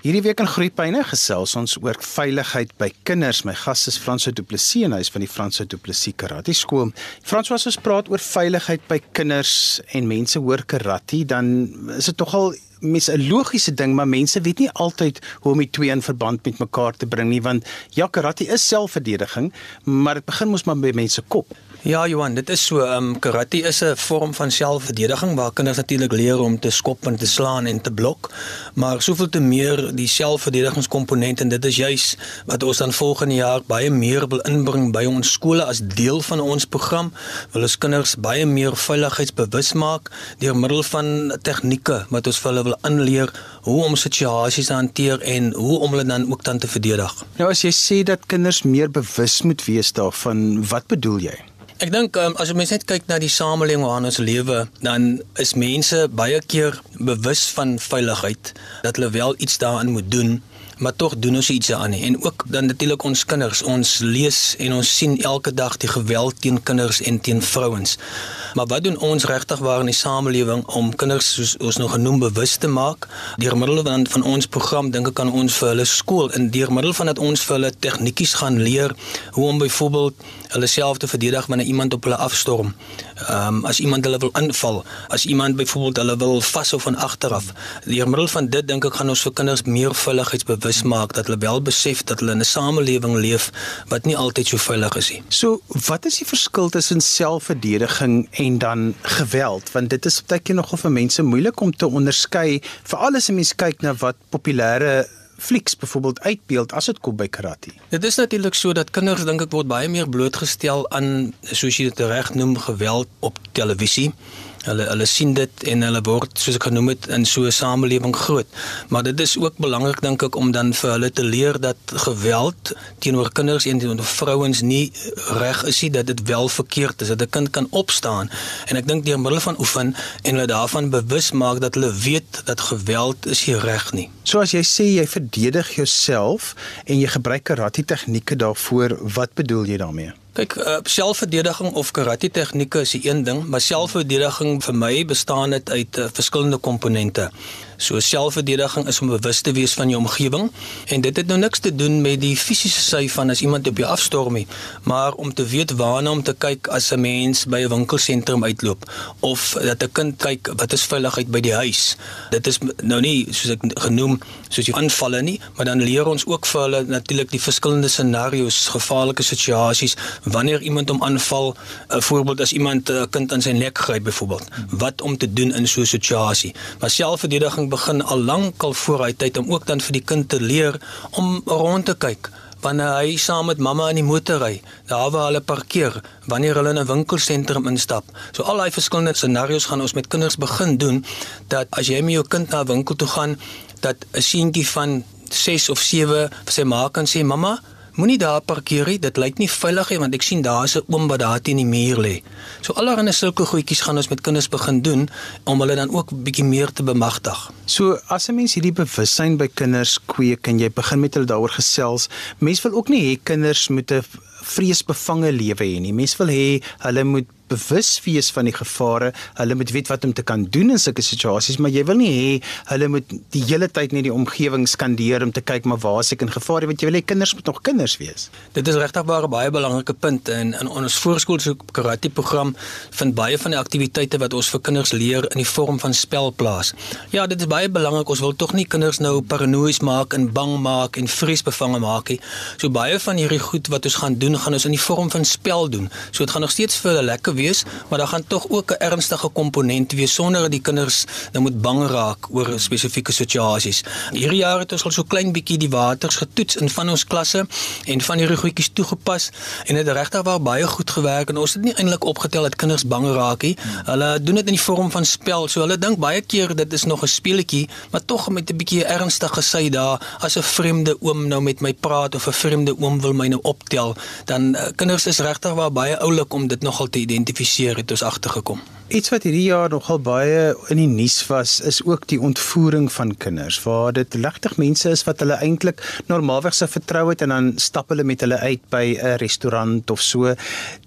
Hierdie week in Groepyne gesels ons oor veiligheid by kinders. My gas is Franso Du Plessis en hy is van die Franso Du Plessis Karate Skool. Frans, as ons praat oor veiligheid by kinders en mense hoor karate, dan is dit tog al mes 'n logiese ding, maar mense weet nie altyd hoe om die twee in verband met mekaar te bring nie, want ja, karate is selfverdediging, maar dit begin mos maar by mense kop. Ja, Johan, dit is so. Ehm um, karate is 'n vorm van selfverdediging waar kinders natuurlik leer om te skop en te slaan en te blok, maar soveel te meer die selfverdedigingskomponent en dit is juis wat ons dan volgende jaar baie meer wil inbring by ons skole as deel van ons program. Wil ons kinders baie meer veiligheidsbewus maak deur middel van tegnieke wat ons vir hulle wil aanleer hoe om situasies te hanteer en hoe om hulle dan ook dan te verdedig. Nou as jy sê dat kinders meer bewus moet wees daarvan, wat bedoel jy? Ek dink um, as jy mens net kyk na die samelewing waarin ons lewe, dan is mense baie keer bewus van veiligheid dat hulle wel iets daaraan moet doen maar tog doen ons iets aan nie. En ook dan natuurlik ons kinders. Ons lees en ons sien elke dag die geweld teen kinders en teen vrouens. Maar wat doen ons regtig waar in die samelewing om kinders soos ons nog genoem bewus te maak? Deur middel van van ons program dink ek aan ons vir hulle skool en deur middel van dat ons vir hulle tegnietjies gaan leer hoe om byvoorbeeld hulle self te verdedig wanneer iemand op hulle afstorm. Ehm um, as iemand hulle wil aanval, as iemand byvoorbeeld hulle wil vashou van agter af. Deur middel van dit dink ek gaan ons vir kinders meer veiligheidsbewus bewus maak dat hulle wel besef dat hulle in 'n samelewing leef wat nie altyd so veilig is nie. So, wat is die verskil tussen selfverdediging en dan geweld? Want dit is baie keer nogal vir mense moeilik om te onderskei, veral as 'n mens kyk na wat populêre flieks byvoorbeeld uitbeeld as dit kom by karate. Dit is natuurlik so dat kinders dink ek word baie meer blootgestel aan soos jy dit reg noem geweld op televisie. Hulle hulle sien dit en hulle word soos ek genoem het in so 'n samelewing groot. Maar dit is ook belangrik dink ek om dan vir hulle te leer dat geweld teenoor kinders en teenoor vrouens nie reg is nie, dat dit wel verkeerd is, dat 'n kind kan opstaan. En ek dink deur middel van oefen en hulle daarvan bewus maak dat hulle weet dat geweld is nie reg nie. So as jy sê jy verdedig jouself en jy gebruik karate tegnieke daarvoor, wat bedoel jy daarmee? Kyk, uh, selfverdediging of karate tegnieke is 'n een ding, maar selfverdediging vir my bestaan dit uit uh, verskillende komponente. So selfverdediging is om bewus te wees van jou omgewing en dit het nou niks te doen met die fisiese sy van as iemand op jou afstorm nie, maar om te weet waarna om te kyk as 'n mens by 'n winkelsentrum uitloop of dat 'n kind kyk wat is veiligheid by die huis. Dit is nou nie soos ek genoem soos jy aanvalle nie, maar dan leer ons ook vir hulle natuurlik die verskillende scenario's, gevaarlike situasies wanneer iemand hom aanval, 'n voorbeeld as iemand 'n kind aan sy nek gryp byvoorbeeld, wat om te doen in so 'n situasie. Maar selfverdediging begin al lank al voor hy tyd om ook dan vir die kind te leer om rond te kyk wanneer hy saam met mamma in die motor ry, daar waar hulle parkeer, wanneer hulle in 'n winkelsentrum instap. So al daai verskillende scenario's gaan ons met kinders begin doen dat as jy met jou kind na 'n winkel toe gaan, dat 'n seentjie van 6 of 7 vir sy ma kan sê mamma Moenie daar parkeer nie. Dit lyk nie veilig nie want ek sien daar's 'n oom wat daar teen die muur lê. So allerhande sulke goedjies gaan ons met kinders begin doen om hulle dan ook bietjie meer te bemagtig. So as 'n mens hierdie bewussyn by kinders kweek en jy begin met hulle daaroor gesels, mens wil ook nie hê kinders moet 'n vreesbevange lewe hê nie. Mens wil hê hulle moet bewus wees van die gevare. Hulle moet weet wat om te kan doen in sulke situasies, maar jy wil nie hê hulle moet die hele tyd net die omgewing skandeer om te kyk maar waar is ek in gevaar, want jy wil hê kinders moet nog kinders wees. Dit is regtig baie baie belangrike punt en in ons voorskoolse karate program vind baie van die aktiwiteite wat ons vir kinders leer in die vorm van spel plaas. Ja, dit is baie belangrik. Ons wil tog nie kinders nou paranoïes maak en bang maak en vreesbevange maak nie. So baie van hierdie goed wat ons gaan doen, gaan ons in die vorm van spel doen. So dit gaan nog steeds vir hulle lekker wees, maar daar gaan tog ook 'n ernstige komponent wees sonder dat die kinders nou moet bang raak oor spesifieke situasies. Hierdie jaar het ons al so klein bietjie die waters getoets in van ons klasse en van hierdie goedjies toegepas en dit regtig waar baie goed gewerk en ons het nie eintlik opgetel dat kinders bang raak nie. Hulle doen dit in die vorm van spel. So hulle dink baie keer dit is nog 'n speletjie, maar tog met 'n bietjie ernstige sy daar as 'n vreemde oom nou met my praat of 'n vreemde oom wil my nou optel, dan uh, kinders is regtig waar baie oulik om dit nogal te identifiseer identifiseer het ons agtergekom. Iets wat hierdie jaar nogal baie in die nuus was, is ook die ontvoering van kinders waar dit legtig mense is wat hulle eintlik normaalweg se vertrou het en dan stap hulle met hulle uit by 'n restaurant of so.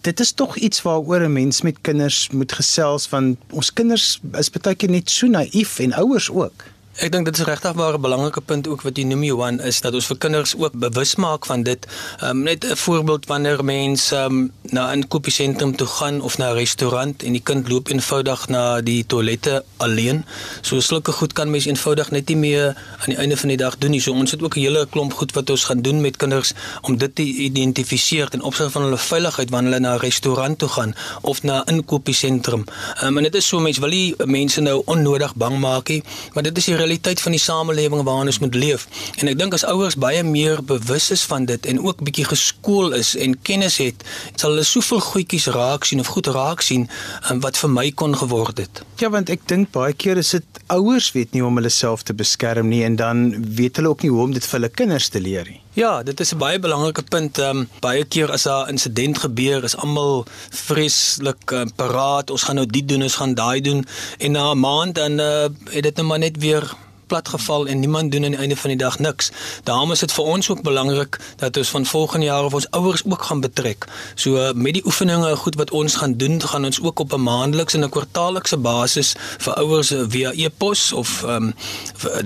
Dit is tog iets waaroor 'n mens met kinders moet gesels want ons kinders is baie keer net so naïef en ouers ook. Ek dink dit is regtig 'n belangrike punt ook wat jy noem Johan is dat ons vir kinders ook bewus maak van dit. Ehm um, net 'n voorbeeld wanneer mense um, na 'n inkopiesentrum toe gaan of na 'n restaurant en die kind loop eenvoudig na die toilette alleen. So sulke goed kan mens eenvoudig net nie meer aan die einde van die dag doen nie. So ons het ook 'n hele klomp goed wat ons gaan doen met kinders om dit te identifiseer ten opsigte van hulle veiligheid wanneer hulle na 'n restaurant toe gaan of na 'n inkopiesentrum. Ehm um, en dit is so mense wil nie mense nou onnodig bang maak nie, maar dit is die realiteit van die samelewing waarin ons moet leef. En ek dink as ouers baie meer bewus is van dit en ook bietjie geskool is en kennis het, sal hulle soveel goedjies raak sien of goed raak sien um, wat vir my kon geword het. Ja, want ek dink baie keer is dit ouers weet nie om hulle self te beskerm nie en dan weet hulle ook nie hoe om dit vir hulle kinders te leer nie. Ja, dit is 'n baie belangrike punt. Ehm um, baie keer as 'n insident gebeur, is almal vreeslik uh, paraat. Ons gaan nou dit doen, ons gaan daai doen en na 'n maand dan uh, het dit net maar net weer platgeval en niemand doen aan die einde van die dag niks. Daarom is dit vir ons ook belangrik dat ons van volgende jaar of ons ouers ook gaan betrek. So met die oefeninge goed wat ons gaan doen, gaan ons ook op 'n maandelikse en 'n kwartaallikse basis vir ouers via e-pos of ehm um,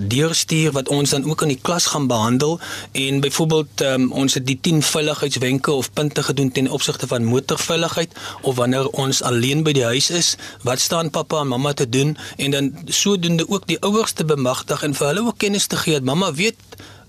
deurstuur wat ons dan ook in die klas gaan behandel en byvoorbeeld um, ons het die 10 veiligheidswenke of punte gedoen ten opsigte van motorveiligheid of wanneer ons alleen by die huis is, wat staan pappa en mamma te doen en dan sodoende ook die ouers te bemagtig en vir hulle ook kennis te gee dat mamma weet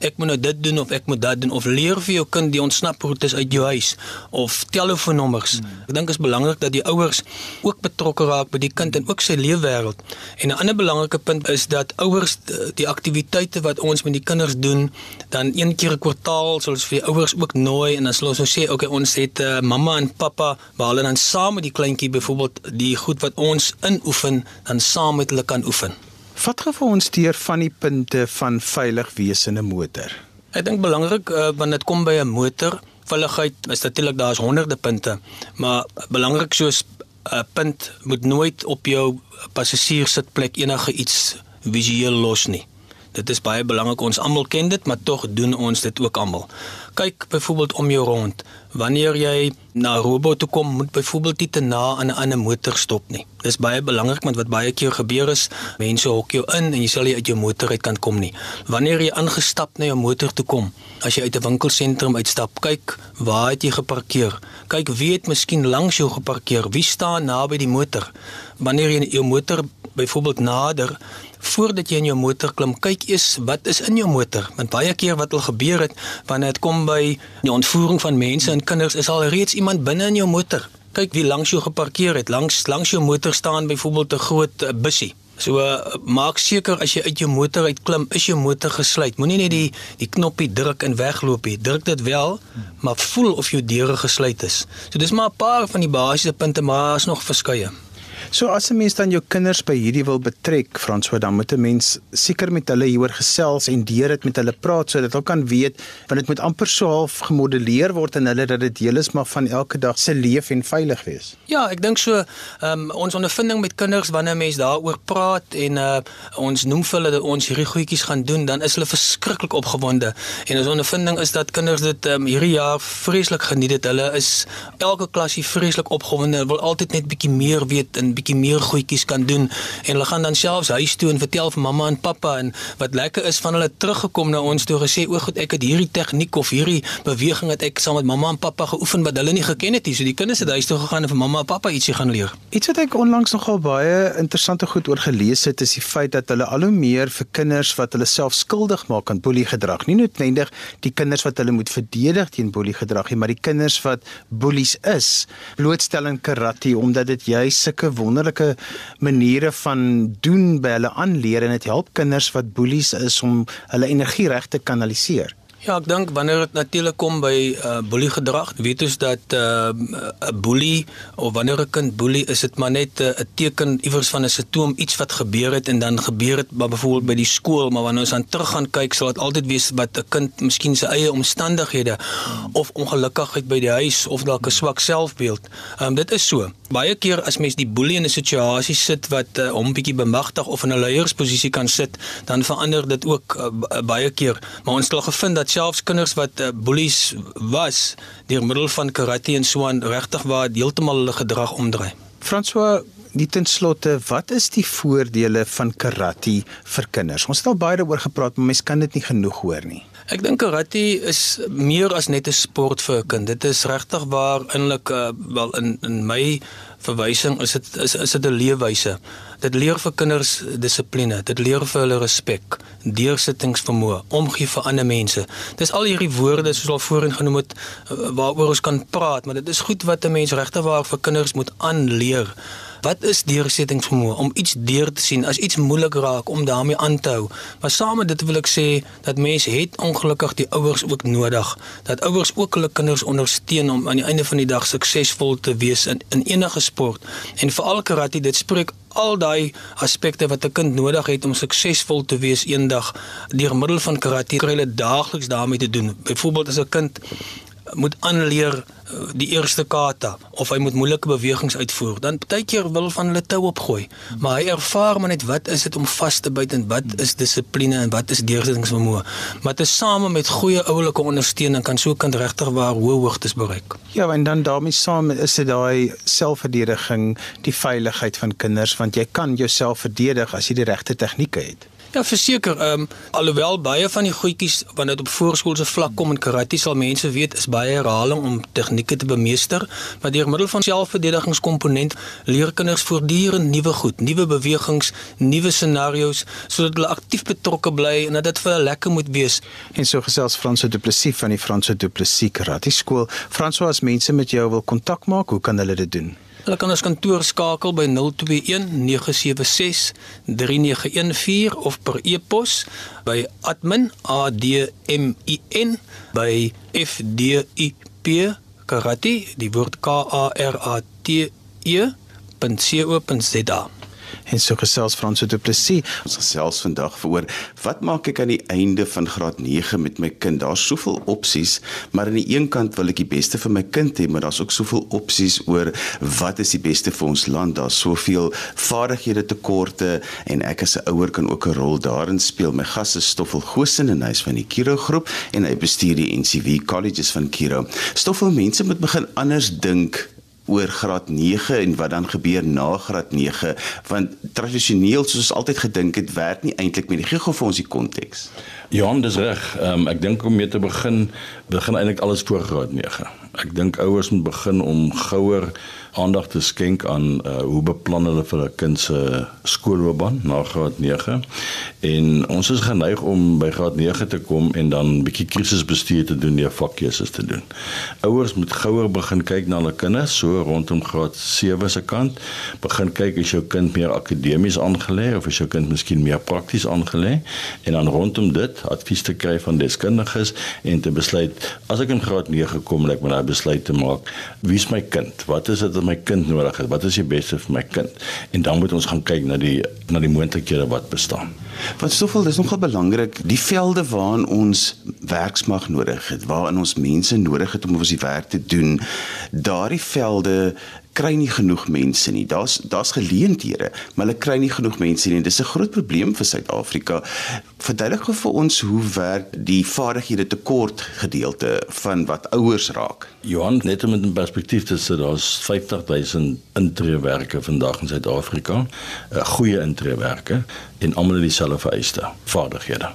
ek moet nou dit doen of ek moet dat doen of leer vir jou kind die ontsnaproetes uit jou huis of telefoonnommers. Hmm. Ek dink is belangrik dat die ouers ook betrokke raak by die kind en ook sy leefwêreld. En 'n ander belangrike punt is dat ouers die aktiwiteite wat ons met die kinders doen, dan een keer 'n kwartaal sal ons vir die ouers ook nooi en dan sal ons nou sê, okay, ons het uh, mamma en pappa waar hulle dan saam met die kleintjie byvoorbeeld die goed wat ons inoefen dan saam met hulle kan oefen. Wat gaan vir ons deur van die punte van veilig wees in 'n motor? Ek dink belangrik uh, wanneer dit kom by 'n motor, veiligheid is natuurlik daar's honderde punte, maar belangrik soos 'n uh, punt moet nooit op jou passasierssitplek enige iets visueel los nie. Dit is baie belangrik ons almal ken dit, maar tog doen ons dit ook almal. Kyk byvoorbeeld om jou rond. Wanneer jy na 'n robot toe kom, moet byvoorbeeld nie te na aan 'n ander motor stop nie. Dis baie belangrik want wat baie keer gebeur is, mense hok jou in en jy sal nie uit jou motor uit kan kom nie. Wanneer jy aangestap na jou motor toe kom, as jy uit 'n winkelsentrum uitstap, kyk waar het jy geparkeer? Kyk wie het miskien langs jou geparkeer? Wie staan naby die motor? Wanneer jy jou motor byvoorbeeld nader voordat jy in jou motor klim, kyk eers wat is in jou motor. Want baie keer wat al gebeur het wanneer dit kom by die ontvoering van mense en kinders, is al reeds iemand binne in jou motor. Kyk wie langs jou geparkeer het. Langs langs jou motor staan byvoorbeeld 'n groot uh, bussie. So uh, maak seker as jy uit jou motor uitklim, is jou motor gesluit. Moenie net die die knoppie druk en wegloop nie. Druk dit wel, maar voel of jou deure gesluit is. So dis maar 'n paar van die basiese punte, maar daar's nog verskeie. So as 'n mens dan jou kinders by hierdie wil betrek, Franswa, dan moet 'n mens seker met hulle hieroor gesels en deur dit met hulle praat sodat hulle kan weet want dit moet amper so half gemodelleer word in hulle dat dit deel is maar van elke dag se leef en veilig wees. Ja, ek dink so, um, ons ondervinding met kinders wanneer mense daaroor praat en uh, ons noem vir hulle dat ons hierdie goedjies gaan doen, dan is hulle verskriklik opgewonde. En ons ondervinding is dat kinders dit um, hierdie jaar vreeslik geniet het. Hulle is elke klasie vreeslik opgewonde. Hulle wil altyd net bietjie meer weet en bietjie meer goedjies kan doen en hulle gaan dan selfs huis toe en vertel vir mamma en pappa en wat lekker is van hulle teruggekom na ons toe gesê o, goed ek het hierdie tegniek of hierdie beweging het ek saam met mamma en pappa geoefen wat hulle nie geken het nie. So die kinders het huis toe gegaan en vir mamma en pappa ietsie gaan leer. Iets wat ek onlangs nogal baie interessante goed oor gelees het is die feit dat hulle al hoe meer vir kinders wat hulle self skuldig maak aan boelie gedrag, nie noodwendig die kinders wat hulle moet verdedig teen boelie gedrag nie, maar die kinders wat boelies is, blootstel in karate omdat dit juis sulke wonderlike maniere van doen by hulle aanleer en dit help kinders wat boelies is om hulle energie reg te kanaliseer. Ja, ek dink wanneer dit natuurlik kom by uh boelie gedrag, weet ons dat uh 'n boelie of wanneer 'n kind boelie is dit maar net 'n uh, teken iewers van 'n simptoom iets wat gebeur het en dan gebeur dit maar byvoorbeeld by die skool, maar wanneer ons dan terug gaan kyk, sal dit altyd wees wat 'n kind miskien sy eie omstandighede of ongelukkigheid by die huis of dalk 'n swak selfbeeld. Um dit is so. Baie keer as mens die boelie in 'n situasie sit wat uh, hom bietjie bemagtig of in 'n leiersposisie kan sit, dan verander dit ook uh, baie keer. Maar ons het al gevind dat selfs kinders wat uh, boelies was deur middel van karate en so aan regtig waar heeltemal hulle gedrag omdraai. François, die tenslotte, wat is die voordele van karate vir kinders? Ons het al baie daaroor gepraat, maar mense kan dit nie genoeg hoor nie. Ek dink karate is meer as net 'n sport vir 'n kind. Dit is regtig waar eintlik uh, wel in in my verwysing is dit is is dit 'n leefwyse. Dit leer vir kinders dissipline, dit leer vir hulle respek, deursettingsvermoë, omgee vir ander mense. Dis al hierdie woorde soos al voorheen genoem het uh, waaroor ons kan praat, maar dit is goed wat 'n mens regtig waar vir kinders moet aanleer. Wat is deursettingsvermoë om iets deur te sien as iets moeilik raak om daarmee aan te hou? Maar saam met dit wil ek sê dat mense het ongelukkig die ouers ook nodig. Dat ouers ook hulle kinders ondersteun om aan die einde van die dag suksesvol te wees in in enige sport. En veral karate, dit spreek al daai aspekte wat 'n kind nodig het om suksesvol te wees eendag deur middel van karate kry hulle daagliks daarmee te doen. Byvoorbeeld as 'n kind moet aanleer die eerste kata of hy moet moeilike bewegings uitvoer, dan partykeer wil van hulle tou opgooi. Maar hy ervaar maar net wat is dit om vas te byt en wat is dissipline en wat is deursettingsvermoë. Maar tesame met goeie oulike ondersteuning kan so 'n kind regtig waar hoë hoogtes bereik. Ja, en dan daarmee saam is dit daai selfverdediging, die veiligheid van kinders want jy kan jouself verdedig as jy die regte tegnieke het. Ja, verseker, ehm um, alhoewel baie van die goedjies wanneer dit op voorskoolse vlak kom in karate sal mense weet is baie herhaling om tegnieke te bemeester, maar deur middel van selfverdedigingskomponent leer kinders voortdurend nuwe goed, nuwe bewegings, nuwe scenario's sodat hulle aktief betrokke bly en dat dit vir hulle lekker moet wees. En so gesels Franso Du Plessis van die Franso Du Plessis Karate Skool. Franso, as mense met jou wil kontak maak, hoe kan hulle dit doen? Hulle kan ons kantoor skakel by 021 976 3914 of per e-pos by fdip karate die woord k a r a t e.co.za En so gesels Franso Du Plessis. Ons gesels vandag oor wat maak ek aan die einde van graad 9 met my kind? Daar's soveel opsies, maar aan die een kant wil ek die beste vir my kind hê, maar daar's ook soveel opsies oor wat is die beste vir ons land? Daar's soveel vaardighede tekorte en ek as 'n ouer kan ook 'n rol daarin speel. My gas is Stoffel Gosen en hy's van die Kiro groep en hy bestuur die NCV Colleges van Kiro. Stoffel, mense moet begin anders dink oor graad 9 en wat dan gebeur na graad 9 want tradisioneel soos ons altyd gedink het werk nie eintlik met die gee gou vir ons die konteks. Johan dis reg. Um, ek dink om mee te begin begin eintlik alles voor graad 9. Ek dink ouers moet begin om gouer aandag te skenk aan uh, hoe beplan hulle vir 'n kind se skoolloopbaan na graad 9. En ons is geneig om by graad 9 te kom en dan bietjie krisisbestuur te doen, nie vakkeuses te doen. Ouers moet gouer begin kyk na hulle kinders so rondom graad 7 se kant. Begin kyk as jou kind meer akademies aangelê of as jou kind miskien meer prakties aangelê en dan rondom dit advies te kry van deskundiges en te besluit as ek in graad 9 kom, ek moet nou besluit te maak, wie is my kind? Wat is dit wat my kind nodig het? Wat is die beste vir my kind? En dan moet ons gaan kyk na die na die moontlikhede wat bestaan. Want soveel dis nogal belangrik, die velde waarin ons werksmag nodig het, waarin ons mense nodig het om ons die werk te doen, daardie velde kry nie genoeg mense nie. Daar's daar's geleenthede, maar hulle kry nie genoeg mense nie. Dis 'n groot probleem vir Suid-Afrika. Verduidelik gou vir ons hoe werk die vaardighede tekort gedeelte van wat ouers raak. Johan, net om 'n perspektief te sit, daar's 50000 intreewerke vandag in Suid-Afrika, uh, goeie intreewerke en almal dieselfde vereiste vaardighede.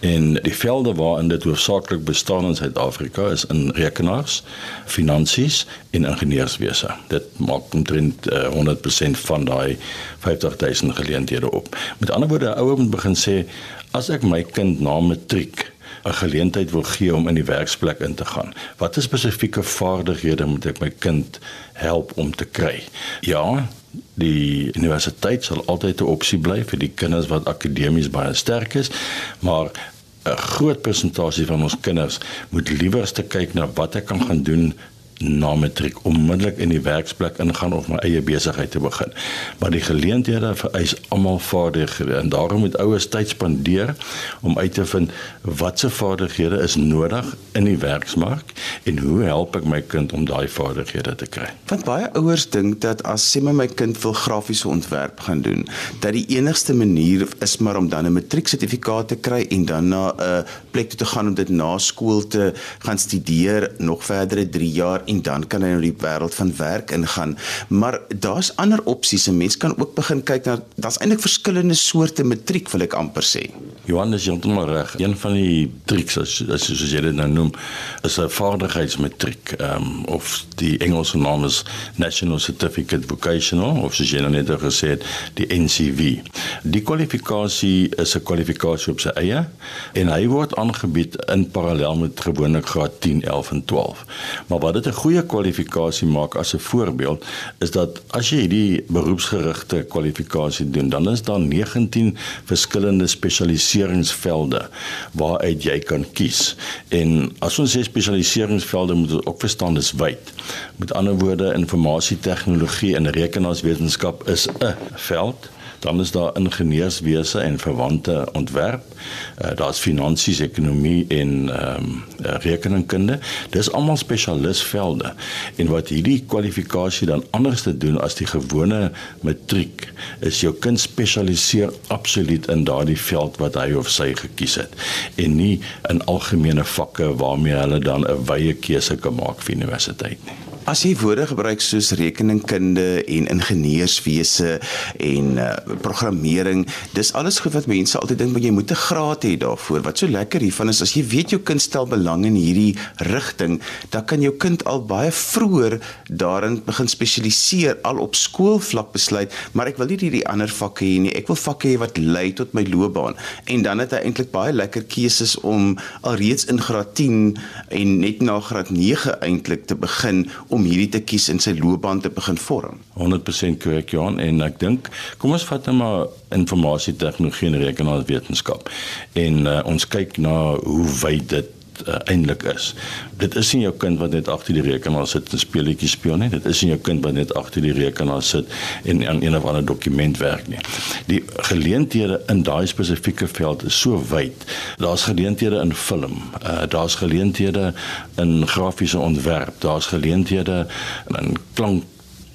En die velde waarin dit hoofsaaklik bestaan in Suid-Afrika is in rekenaars, finansies en ingenieurswese. Dit maak omtrent uh, 100% van daai 50000 geleenthede op. Met ander woorde, ouers moet begin sê as ek my kind na matriek 'n geleentheid wil gee om in die werksplek in te gaan. Watter spesifieke vaardighede moet ek my kind help om te kry? Ja, die universiteit sal altyd 'n opsie bly vir die kinders wat akademies baie sterk is, maar 'n groot persentasie van ons kinders moet liewer ste kyk na wat ek kan gaan doen na matriek onmiddellik in die werksplek ingaan of my eie besigheid te begin. Maar die geleenthede vereis almal vaardighede en daarom moet ouers tyd spandeer om uit te vind watse vaardighede is nodig in die werksmark en hoe help ek my kind om daai vaardighede te kry. Want baie ouers dink dat as sê my my kind wil grafiese ontwerp gaan doen, dat die enigste manier is maar om dan 'n matrieksertifikaat te kry en dan na 'n plek toe te gaan om dit na skool te gaan studeer nog verdere 3 jaar en dan kan hy nou die wêreld van werk ingaan. Maar daar's ander opsies. 'n Mens kan ook begin kyk na daar's eintlik verskillende soorte matriek wil ek amper sê. Johannes heeltemal reg. Een van die triks as as soos jy dit nou noem, is 'n vaardigheidsmatriek. Ehm um, of die Engelse naam is National Certificate Vocational of soos jy nou net gesê het, die NCV. Die kwalifikasie is 'n kwalifikasie op sy eie en hy word aangebied in parallel met gewoonlik graad 10, 11 en 12. Maar wat dit 'n goeie kwalifikasie maak as 'n voorbeeld is dat as jy hierdie beroepsgerigte kwalifikasie doen, dan is daar 19 verskillende spesialiseringsvelde waaruit jy kan kies. En as ons sê spesialiseringsvelde moet ons ook verstaan dis wyd. Met ander woorde, informasie-tegnologie en rekenaarswetenskap is 'n veld dan is daar ingenieurswese en verwante ontwerp. Uh, daar's finansies, ekonomie en ehm um, rekeningkunde. Dis almal spesialisvelde. En wat hierdie kwalifikasie dan anders te doen as die gewone matriek is jou kind spesialiseer absoluut in daardie veld wat hy of sy gekies het en nie in algemene vakke waarmee hulle dan 'n wye keuse kan maak vir universiteit nie. As jy woorde gebruik soos rekeningkunde en ingenieurswese en uh, programmering, dis alles goed wat mense altyd dink maar jy moet 'n graad hê daarvoor. Wat so lekker hiervan is as jy weet jou kind stel belang in hierdie rigting, dan kan jou kind al baie vroeër daarin begin spesialiseer al op skoolvlak besluit, maar ek wil nie hierdie ander vakke hê nie. Ek wil vakke hê wat lei tot my loopbaan. En dan het hy eintlik baie lekker keuses om alreeds in graad 10 en net na graad 9 eintlik te begin om hierdie te kies in sy loopbaan te begin vorm. 100% korrek Johan en ek dink kom ons vat nou maar informasie tegnologie en rekenaarswetenskap en uh, ons kyk na hoe wyd dit uh, eintlik is. Dit is nie jou kind wat net agter die rekenaar sit en speletjies speel nie. Dit is nie jou kind wat net agter die rekenaar sit en aan een of ander dokument werk nie. Die geleenthede in daai spesifieke veld is so wyd. Daar's geleenthede in film, uh, daar's geleenthede in grafiese ontwerp, daar's geleenthede in klank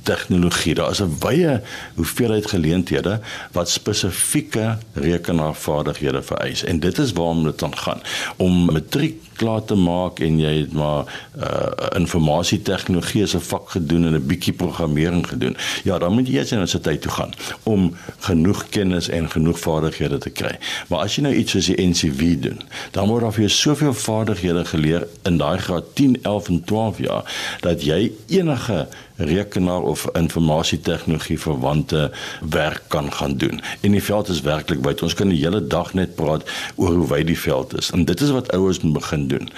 tegnologie. Daar is 'n wye hoeveelheid geleenthede wat spesifieke rekenaarvaardighede vereis en dit is waarom dit dan gaan om matriek klaar te maak en jy het maar uh informasie tegnologie as 'n vak gedoen en 'n bietjie programmering gedoen. Ja, dan moet jy eers na sy tyd toe gaan om genoeg kennis en genoeg vaardighede te kry. Maar as jy nou iets soos die NCV doen, dan word daar vir jou soveel vaardighede geleer in daai graad 10, 11 en 12 jaar dat jy enige rekenaar of informasie tegnologie verwante werk kan gaan doen. En die veld is werklik wyd. Ons kan die hele dag net praat oor hoe wyd die veld is. En dit is wat ouers moet begin doen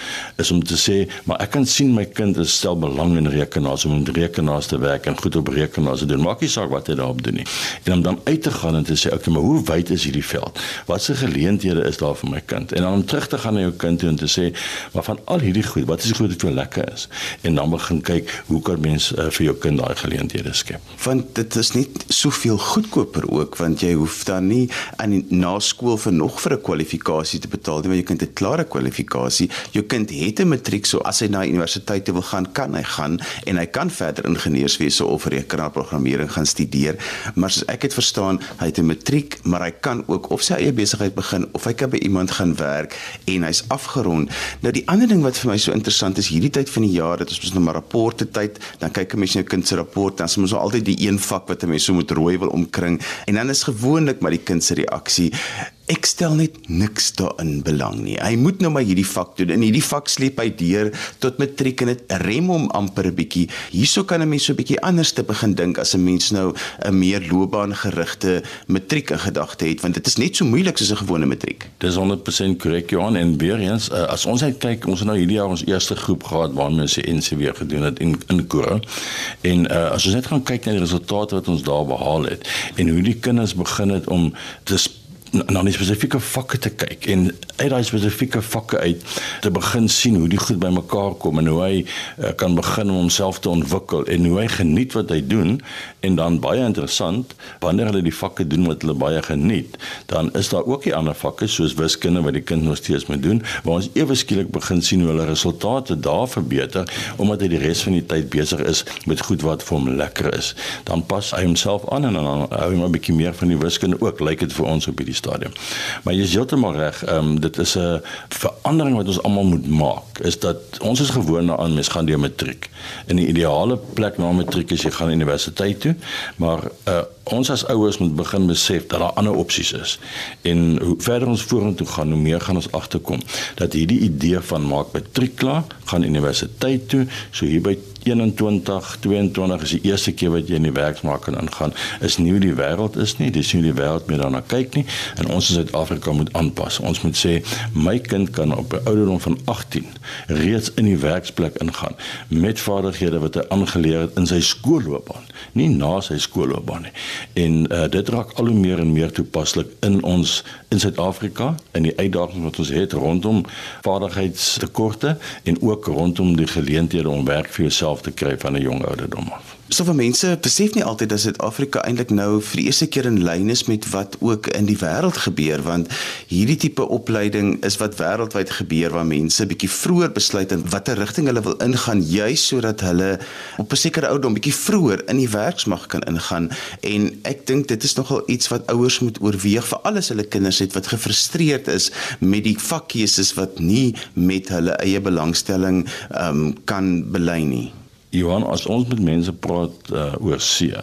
is om te sê maar ek kan sien my kind stel belang in rekenaars om met rekenaars te werk en goed op rekenaars te doen. Maak nie saak wat hy daarop doen nie. En om dan uit te gaan en te sê okay maar hoe wyd is hierdie veld? Watse geleenthede is daar vir my kind? En dan om terug te gaan na jou kind en te sê maar van al hierdie goed wat is die goed wat vir lekker is? En dan begin kyk hoe kan mens uh, vir jou kind daai geleenthede skep? Want dit is nie soveel goedkoper ook want jy hoef dan nie aan na skool vir nog vir 'n kwalifikasie te betaal nie want jy kind 'n klare kwalifikasie jou kind het 'n matriek so as hy na universiteit wil gaan kan hy gaan en hy kan verder ingenieurswese of rekenaarprogrammering gaan studeer. Maar soos ek het verstaan hy het 'n matriek maar hy kan ook of sy eie besigheid begin of hy kan by iemand gaan werk en hy's afgerond. Nou die ander ding wat vir my so interessant is hierdie tyd van die jaar dit is mos nou maar rapporte tyd dan kyk 'n mens na jou kind se rapport dan is mos altyd die een vak wat 'n mens so moet rooi wil omkring en dan is gewoonlik maar die kind se reaksie ek stel net niks daarin belang nie. Hy moet nou maar hierdie vak doen. In hierdie vak sleep hy deur tot matriek en dit rem hom amper 'n bietjie. Hierso kan 'n mens so 'n bietjie anders te begin dink as 'n mens nou 'n meer loopbaangerigte matriek in gedagte het, want dit is net so moeilik soos 'n gewone matriek. Dis 100% korrek Johan en weer eens uh, as ons net kyk, ons het nou hierdie jaar ons eerste groep gehad waarmee ons die NCW gedoen het in in Kora. En uh, as ons net gaan kyk na die resultate wat ons daar behaal het en hoe die kinders begin het om te na die spesifieke vakke te kyk en uit daai spesifieke vakke uit te begin sien hoe die goed bymekaar kom en hoe hy uh, kan begin om homself te ontwikkel en hoe hy geniet wat hy doen en dan baie interessant wanneer hulle die vakke doen wat hulle baie geniet dan is daar ook die ander vakke soos wiskunde wat die kind nog steeds moet doen waar ons ewe skielik begin sien hoe hulle resultate daar verbeter omdat hy die res van die tyd besig is met goed wat vir hom lekker is. Dan pas hy homself aan en dan hou hy maar 'n bietjie meer van die wiskunde ook lyk dit vir ons op hierdie stadium. Maar jy is heeltemal reg. Ehm um, dit is 'n verandering wat ons almal moet maak. Is dat ons is gewoond aan mens gaan deur matriek. In die ideale plek na matriek is jy gaan universiteit toe, maar uh ons as ouers moet begin besef dat daar ander opsies is. En hoe verder ons vorentoe gaan, hoe meer gaan ons agterkom dat hierdie idee van maak matriek klaar, gaan universiteit toe, so hier by 21 22 is die eerste keer wat jy in die werksmark kan ingaan is nie hoe die wêreld is nie dis nie hoe die wêreld meer daarna kyk nie en ons in Suid-Afrika moet aanpas. Ons moet sê my kind kan op 'n ouderdom van 18 reeds in die werksplek ingaan met vaardighede wat hy aangeleer het in sy skoolloopbaan. Nie na sy skoolloopbaan nie. En uh, dit raak al hoe meer en meer toepaslik in ons in Suid-Afrika in die uitdagings wat ons het rondom vaardigheidstekorte en ook rondom die geleenthede om werk vir jouself self te kry van 'n jong ouderdom af. So vir mense besef nie altyd dat Suid-Afrika eintlik nou vir die eerste keer in lyn is met wat ook in die wêreld gebeur want hierdie tipe opleiding is wat wêreldwyd gebeur waar mense bietjie vroeër besluit in watter rigting hulle wil ingaan juis sodat hulle op 'n sekere ouderdom bietjie vroeër in die werksmag kan ingaan en ek dink dit is nogal iets wat ouers moet oorweeg vir alles hulle kinders het wat gefrustreerd is met die vakkeuses wat nie met hulle eie belangstelling um, kan belei nie. Johan, as ons met mense praat uh, oor see,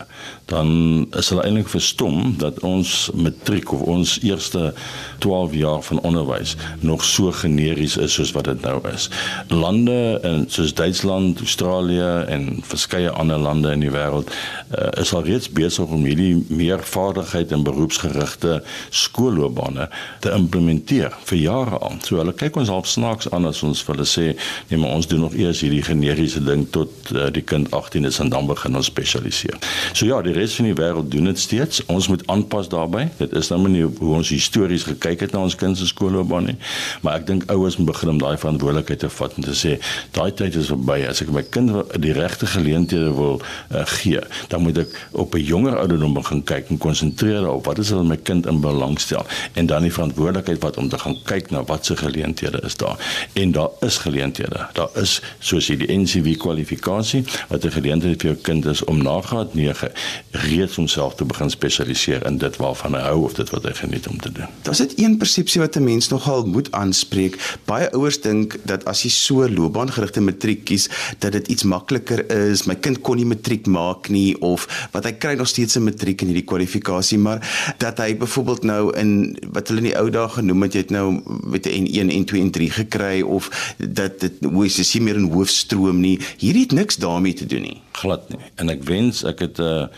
dan is hulle eintlik verstom dat ons matriek of ons eerste 12 jaar van onderwys nog so generies is soos wat dit nou is. Lande in soos Duitsland, Australië en verskeie ander lande in die wêreld uh, is al reeds besig om hierdie meervaardigheid en beroepsgerigte skoolloopbane te implementeer vir jare al. So hulle kyk ons half snaaks aan as ons vir hulle sê, nee, maar ons doen nog eers hierdie generiese ding tot uh, die kind 18 is en dan begin ons spesialiseer. So ja, die res van die wêreld doen dit steeds. Ons moet aanpas daarbey. Dit is nou nie hoe ons histories gekyk het na ons kind se skoolloopbaan nie, maar ek dink ouers moet begin om daai verantwoordelikheid te vat en te sê, daai tyd is verby. As ek my kind die regte geleenthede wil uh, gee, dan moet ek op 'n jonger ouderdom begin kyk en konsentreer op wat is hulle my kind in belangstel en dan die verantwoordelikheid wat om te gaan kyk na wat se geleenthede is daar. En daar is geleenthede. Daar is soos hierdie kwalifikasie kwalifikasie wat 'n geleentheid vir jou kind is om na graad 9 reeds homself te begin spesialiseer in dit waarvan hy hou of dit wat hy geniet om te doen. Daar's dit een persepsie wat 'n mens nogal moet aanspreek. Baie ouers dink dat as jy so loopbaangerigte matriek kies, dat dit iets makliker is. My kind kon nie matriek maak nie of wat hy kry nog steeds 'n matriek in hierdie kwalifikasie, maar dat hy byvoorbeeld nou in wat hulle in die ou dae genoem het, jy het nou met 'n N1 en 2 en 3 gekry of dat dit hoe is jy meer in hoofstroom nie. Hierdie het niks daarmee te doen nie. Glad nie. En ek wens ek het 'n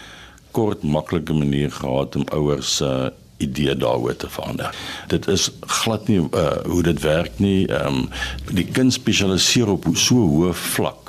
kort maklike manier gehad om ouers se uh, idee daaroor te verander. Dit is glad nie uh, hoe dit werk nie. Ehm um, die kind spesialiseer op so 'n hoë vlak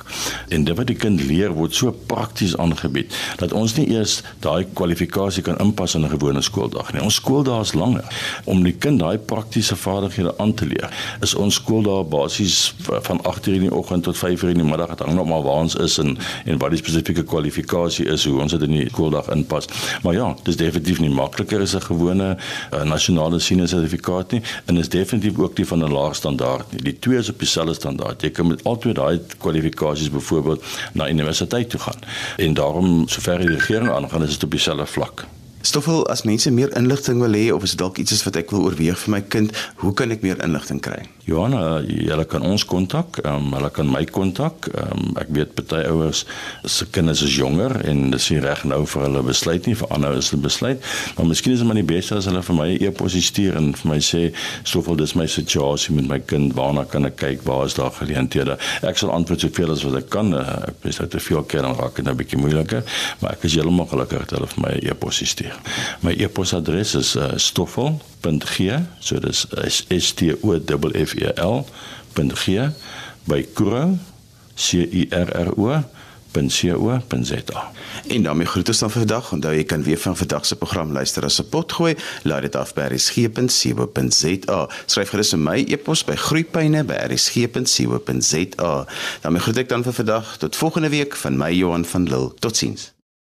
en dit wat die kind leer word so prakties aangebied dat ons nie eers daai kwalifikasie kan inpas in 'n gewone skooldag nie. Ons skooldae is langer om die kind daai praktiese vaardighede aan te leer. Is ons skooldae basies van 8:00 in die oggend tot 5:00 in die middag, dit hang nog maar waar ons is en en wat die spesifieke kwalifikasie is hoe ons dit in die skooldag inpas. Maar ja, dis definitief nie makliker as 'n gewone uh, nasionale senior sertifikaat nie en is definitief ook nie van 'n laer standaard nie. Die twee is op dieselfde standaard. Jy kan met al twee daai kwalifikasies basies byvoorbeeld na universiteit toe gaan. En daarom sover die regering aangaan is dit op dieselfde vlak. Stoffel, as mense meer inligting wil hê of is dalk iets is wat ek wil oorweeg vir my kind, hoe kan ek meer inligting kry? Johanna, jy kan ons kontak, um, hulle kan my kontak. Um, ek weet party ouers se kinders is jonger en dis nie reg nou vir hulle besluit nie, vir ander is hulle besluit, maar miskien is dit maar die beste as hulle vir my 'n e-pos stuur en vir my sê, "Stoffel, dis my situasie met my kind, waarna kan ek kyk? Waar is daar geleenthede?" Ek sal antwoord soveel as wat ek kan. Uh, ek besluit te veel keer dan raak dit nou 'n bietjie moeiliker, maar ek is heeltemal gelukkig dat hulle vir my 'n e-pos stuur. My e-posadres is uh, stoffel.g, so dis s t o f e l.g by kuro c i r r o .co.za. En daarmee groet ons dan vir vandag. Onthou jy kan weer van vandag se program luister as 'n potgooi. Laai dit af by rsg.co.za. Skryf gerus in my e-pos by groeipyne@rsg.co.za. daarmee groet ek dan vir vandag. Tot volgende week van my Johan van Lille. Totsiens.